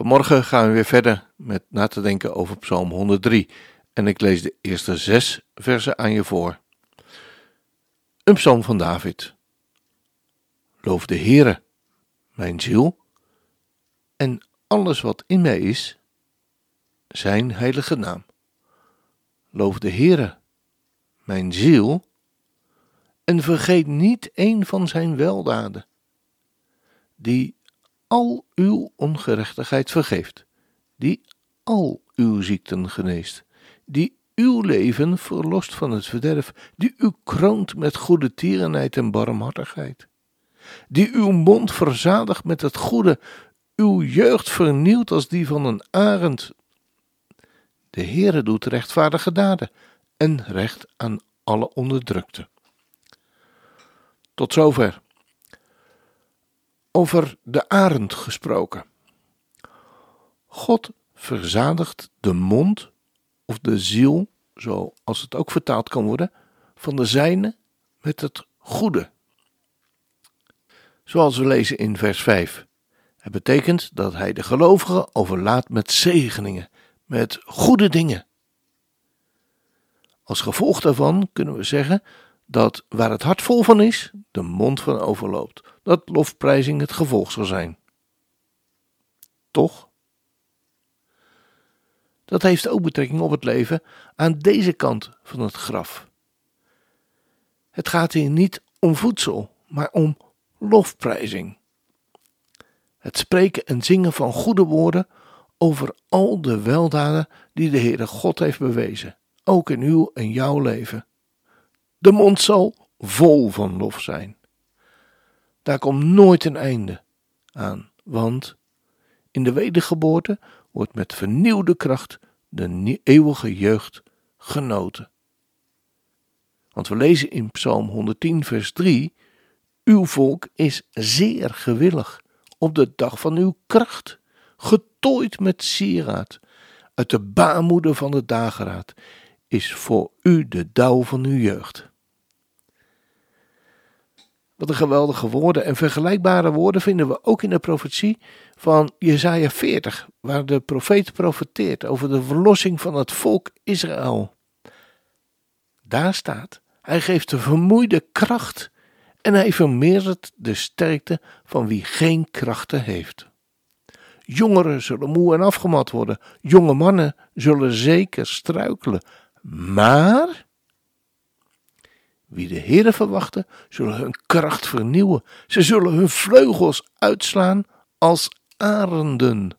Vanmorgen gaan we weer verder met na te denken over Psalm 103 en ik lees de eerste zes versen aan je voor. Een psalm van David. Loof de Heere, mijn ziel, en alles wat in mij is, zijn heilige naam. Loof de Heere, mijn ziel, en vergeet niet een van zijn weldaden, die al uw ongerechtigheid vergeeft, die al uw ziekten geneest, die uw leven verlost van het verderf, die u kroont met goede tierenheid en barmhartigheid, die uw mond verzadigt met het goede, uw jeugd vernieuwt als die van een arend. De Heere doet rechtvaardige daden en recht aan alle onderdrukte. Tot zover over de arend gesproken. God verzadigt de mond of de ziel, zoals het ook vertaald kan worden, van de zijne met het goede. Zoals we lezen in vers 5. Het betekent dat hij de gelovigen overlaat met zegeningen, met goede dingen. Als gevolg daarvan kunnen we zeggen dat waar het hart vol van is, de mond van overloopt dat lofprijzing het gevolg zal zijn. Toch? Dat heeft ook betrekking op het leven aan deze kant van het graf. Het gaat hier niet om voedsel, maar om lofprijzing. Het spreken en zingen van goede woorden over al de weldaden die de Heere God heeft bewezen, ook in uw en jouw leven. De mond zal vol van lof zijn. Daar komt nooit een einde aan, want in de wedergeboorte wordt met vernieuwde kracht de eeuwige jeugd genoten. Want we lezen in Psalm 110, vers 3: Uw volk is zeer gewillig op de dag van uw kracht, getooid met sieraad. Uit de baarmoeder van de dageraad is voor u de dauw van uw jeugd. Wat een geweldige woorden. En vergelijkbare woorden vinden we ook in de profetie van Jesaja 40, waar de profeet profeteert over de verlossing van het volk Israël. Daar staat, hij geeft de vermoeide kracht en hij vermeerdert de sterkte van wie geen krachten heeft. Jongeren zullen moe en afgemat worden, jonge mannen zullen zeker struikelen, maar wie de Heere verwachten, zullen hun kracht vernieuwen. Ze zullen hun vleugels uitslaan als arenden.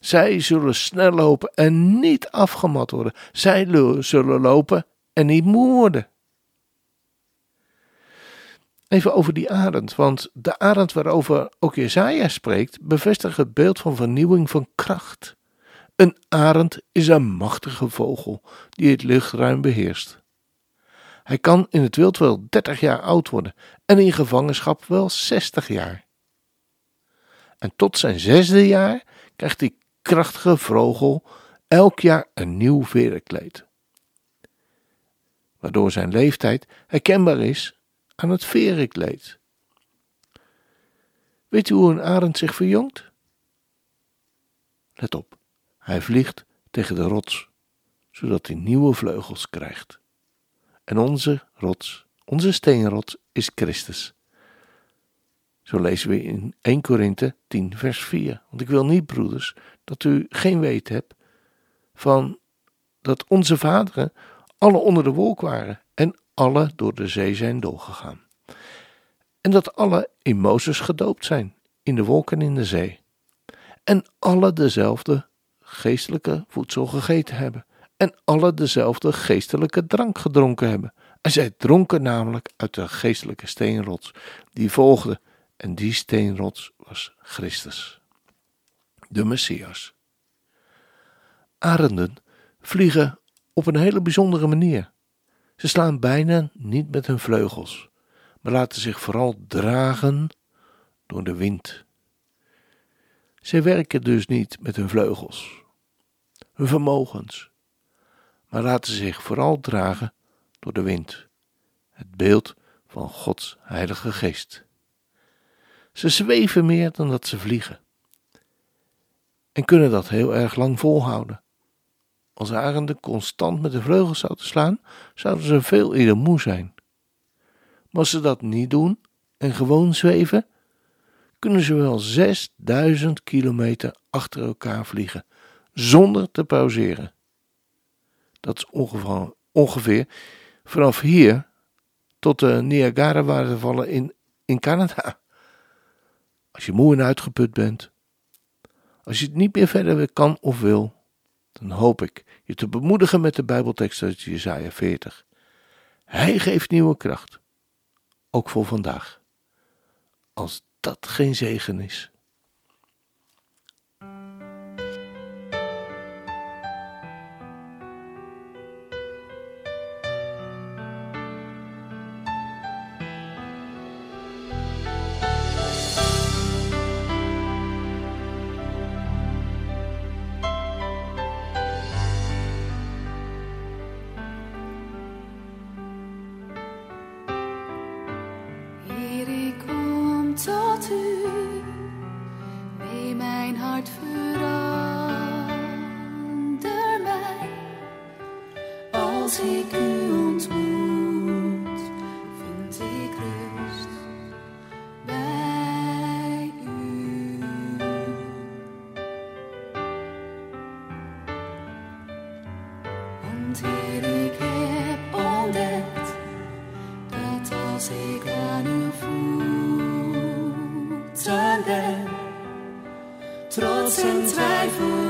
Zij zullen snel lopen en niet afgemat worden. Zij zullen lopen en niet moe worden. Even over die arend, want de arend waarover ook Jezaja spreekt, bevestigt het beeld van vernieuwing van kracht. Een arend is een machtige vogel die het luchtruim beheerst. Hij kan in het wild wel 30 jaar oud worden en in gevangenschap wel 60 jaar. En tot zijn zesde jaar krijgt die krachtige vogel elk jaar een nieuw verenkleed. Waardoor zijn leeftijd herkenbaar is aan het verenkleed. Weet u hoe een arend zich verjongt? Let op, hij vliegt tegen de rots, zodat hij nieuwe vleugels krijgt. En onze rots, onze steenrots, is Christus. Zo lezen we in 1 Korinthe 10, vers 4. Want ik wil niet, broeders, dat u geen weet hebt van dat onze vaderen alle onder de wolk waren en alle door de zee zijn doorgegaan. En dat alle in Mozes gedoopt zijn, in de wolk en in de zee. En alle dezelfde geestelijke voedsel gegeten hebben en alle dezelfde geestelijke drank gedronken hebben. En zij dronken namelijk uit de geestelijke steenrots die volgde, en die steenrots was Christus, de Messias. Arenden vliegen op een hele bijzondere manier. Ze slaan bijna niet met hun vleugels, maar laten zich vooral dragen door de wind. Ze werken dus niet met hun vleugels, hun vermogens, maar laten zich vooral dragen door de wind, het beeld van Gods Heilige Geest. Ze zweven meer dan dat ze vliegen en kunnen dat heel erg lang volhouden. Als arenden constant met de vleugels zouden slaan, zouden ze veel eerder moe zijn. Maar als ze dat niet doen en gewoon zweven, kunnen ze wel 6000 kilometer achter elkaar vliegen, zonder te pauzeren. Dat is ongeveer, ongeveer vanaf hier tot de Niagara-watervallen in, in Canada. Als je moe en uitgeput bent, als je het niet meer verder kan of wil, dan hoop ik je te bemoedigen met de Bijbeltekst uit Jesaja 40. Hij geeft nieuwe kracht, ook voor vandaag. Als dat geen zegen is. Trots en twijfel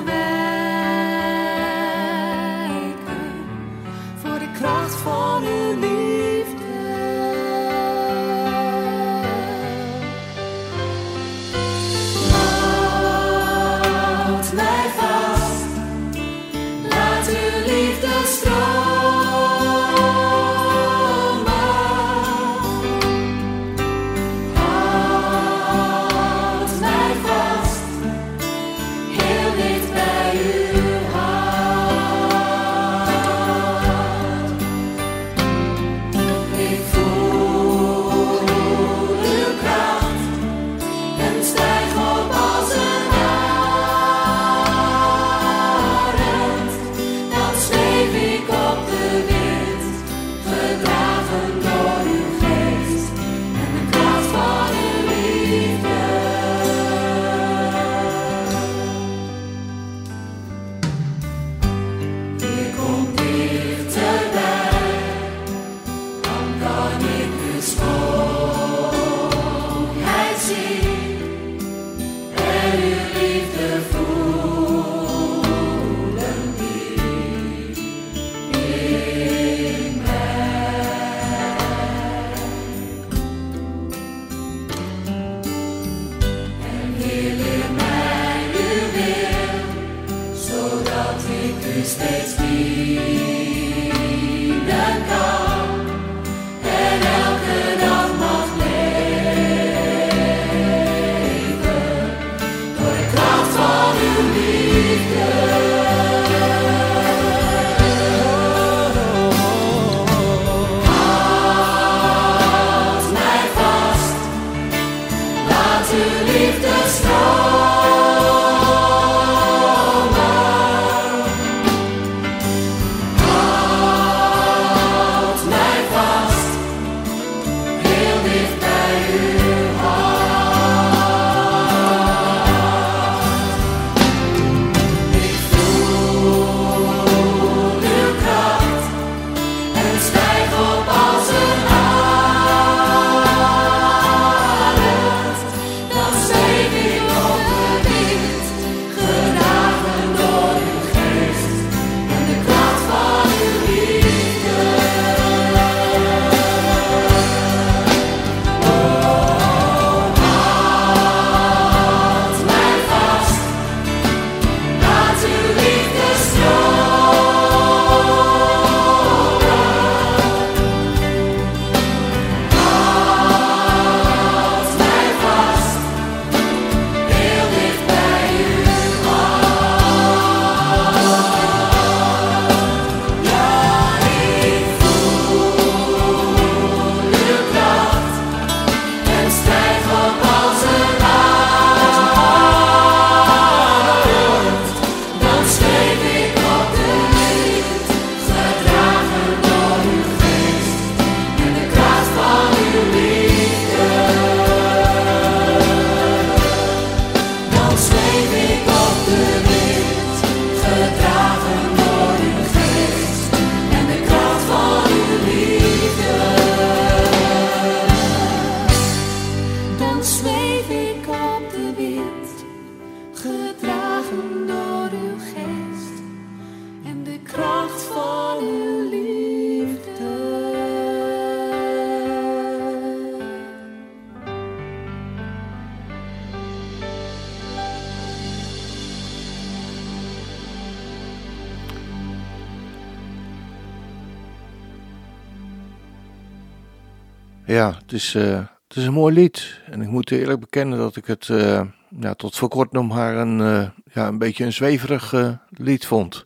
Ja, het is, uh, het is een mooi lied. En ik moet eerlijk bekennen dat ik het uh, ja, tot voor kort nog maar een, uh, ja, een beetje een zweverig lied vond.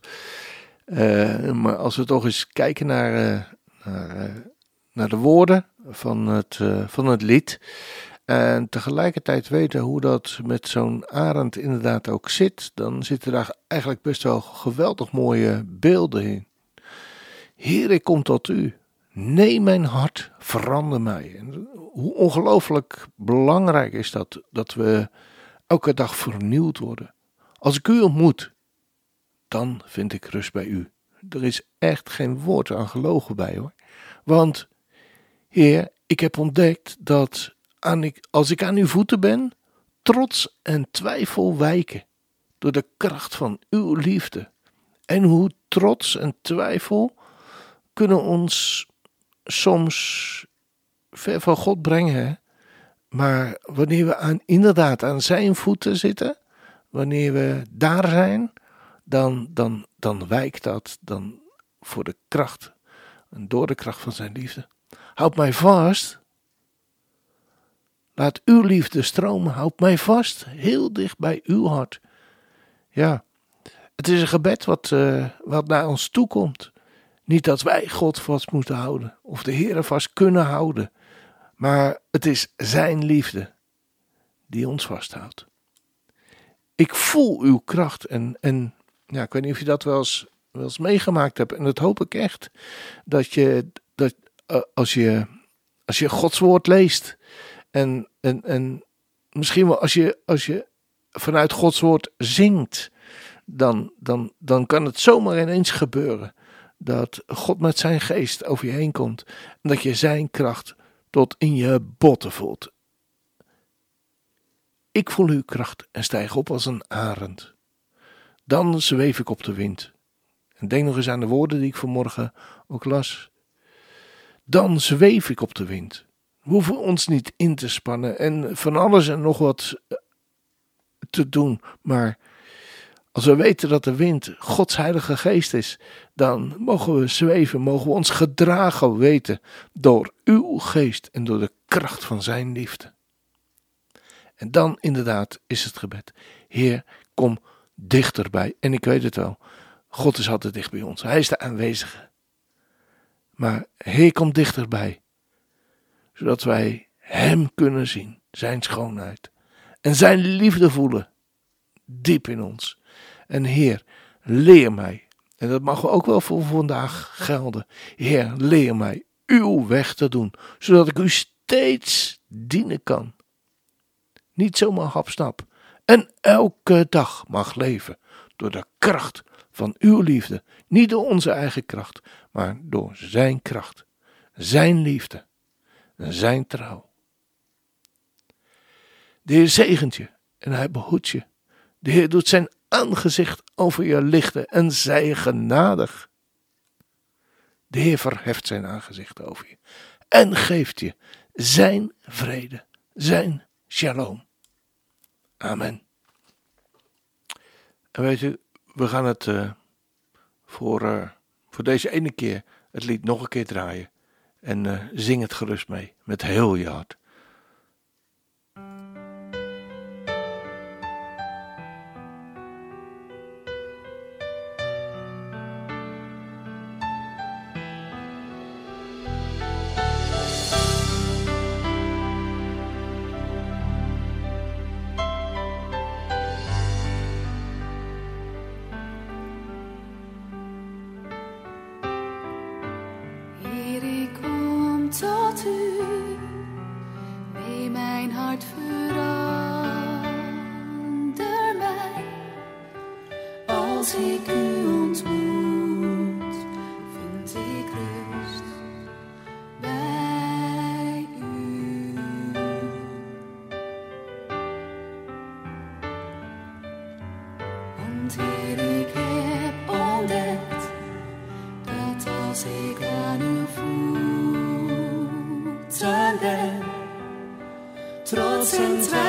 maar als we toch eens kijken naar, naar, naar, de woorden van het, van het lied. En tegelijkertijd weten hoe dat met zo'n arend inderdaad ook zit. Dan zitten daar eigenlijk best wel geweldig mooie beelden in. Heer, ik kom tot u. Neem mijn hart, verander mij. Hoe ongelooflijk belangrijk is dat, dat we elke dag vernieuwd worden. Als ik u ontmoet, dan vind ik rust bij u. Er is echt geen woord aan gelogen bij hoor. Want, Heer, ik heb ontdekt dat aan als ik aan uw voeten ben, trots en twijfel wijken door de kracht van uw liefde. En hoe trots en twijfel kunnen ons soms ver van God brengen. Maar wanneer we aan, inderdaad aan zijn voeten zitten, wanneer we daar zijn, dan, dan, dan wijkt dat dan voor de kracht en door de kracht van zijn liefde. Houd mij vast. Laat uw liefde stromen. Houd mij vast, heel dicht bij uw hart. Ja, het is een gebed wat, uh, wat naar ons toe komt. Niet dat wij God vast moeten houden of de Heer vast kunnen houden, maar het is Zijn liefde die ons vasthoudt. Ik voel uw kracht en, en ja, ik weet niet of je dat wel eens, wel eens meegemaakt hebt en dat hoop ik echt. Dat je, dat, uh, als, je als je Gods woord leest en, en, en misschien wel als je, als je vanuit Gods woord zingt, dan, dan, dan kan het zomaar ineens gebeuren dat God met zijn geest over je heen komt en dat je zijn kracht tot in je botten voelt. Ik voel uw kracht en stijg op als een arend. Dan zweef ik op de wind. En denk nog eens aan de woorden die ik vanmorgen ook las. Dan zweef ik op de wind. We hoeven ons niet in te spannen en van alles en nog wat te doen, maar als we weten dat de wind Gods Heilige Geest is, dan mogen we zweven, mogen we ons gedragen weten door uw geest en door de kracht van zijn liefde. En dan inderdaad is het gebed: Heer, kom dichterbij. En ik weet het wel, God is altijd dicht bij ons. Hij is de aanwezige. Maar Heer, kom dichterbij, zodat wij Hem kunnen zien, Zijn schoonheid en Zijn liefde voelen, diep in ons. En Heer, leer mij, en dat mag ook wel voor vandaag gelden. Heer, leer mij uw weg te doen, zodat ik u steeds dienen kan. Niet zomaar hapsnap, en elke dag mag leven door de kracht van uw liefde. Niet door onze eigen kracht, maar door zijn kracht, zijn liefde en zijn trouw. De Heer zegent je en hij behoedt je. De Heer doet zijn aangezicht over je lichten en zij genadig. De Heer verheft zijn aangezicht over je en geeft je zijn vrede, zijn shalom. Amen. En weet u, we gaan het uh, voor, uh, voor deze ene keer het lied nog een keer draaien. En uh, zing het gerust mee, met heel je hart. mijn hart verander mij als ik u. 现在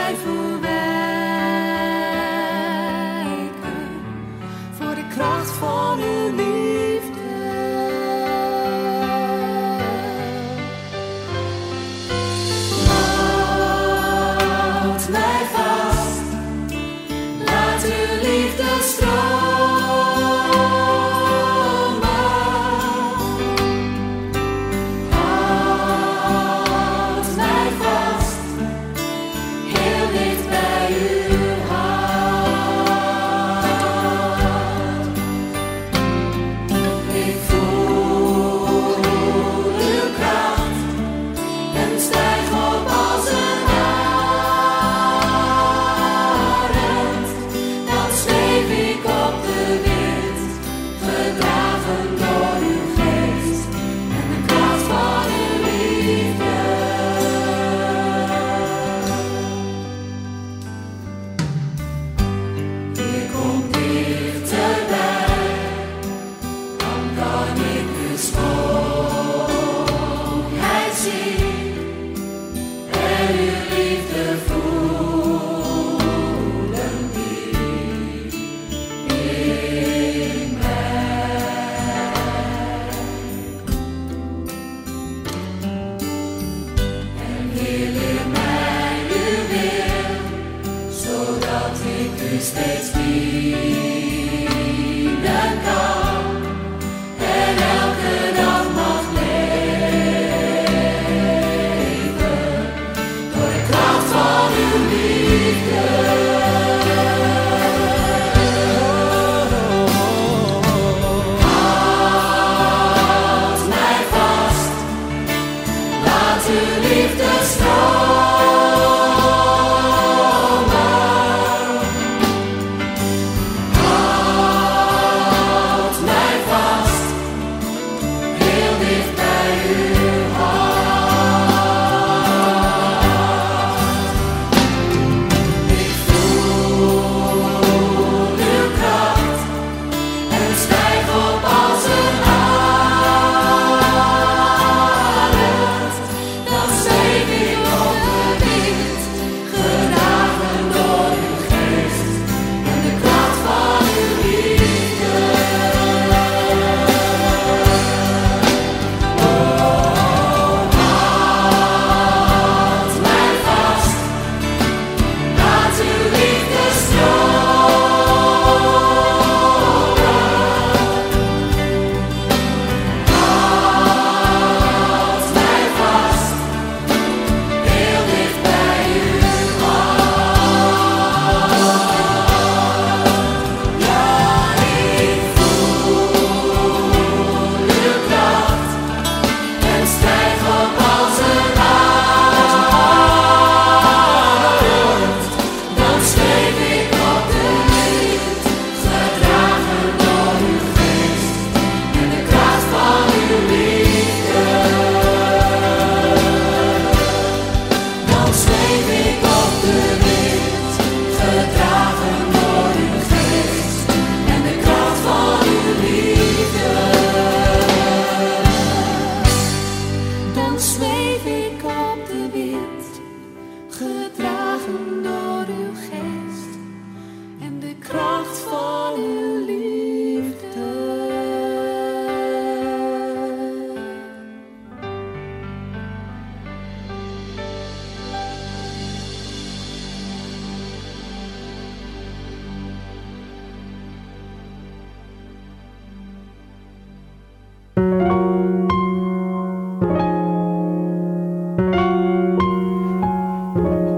States.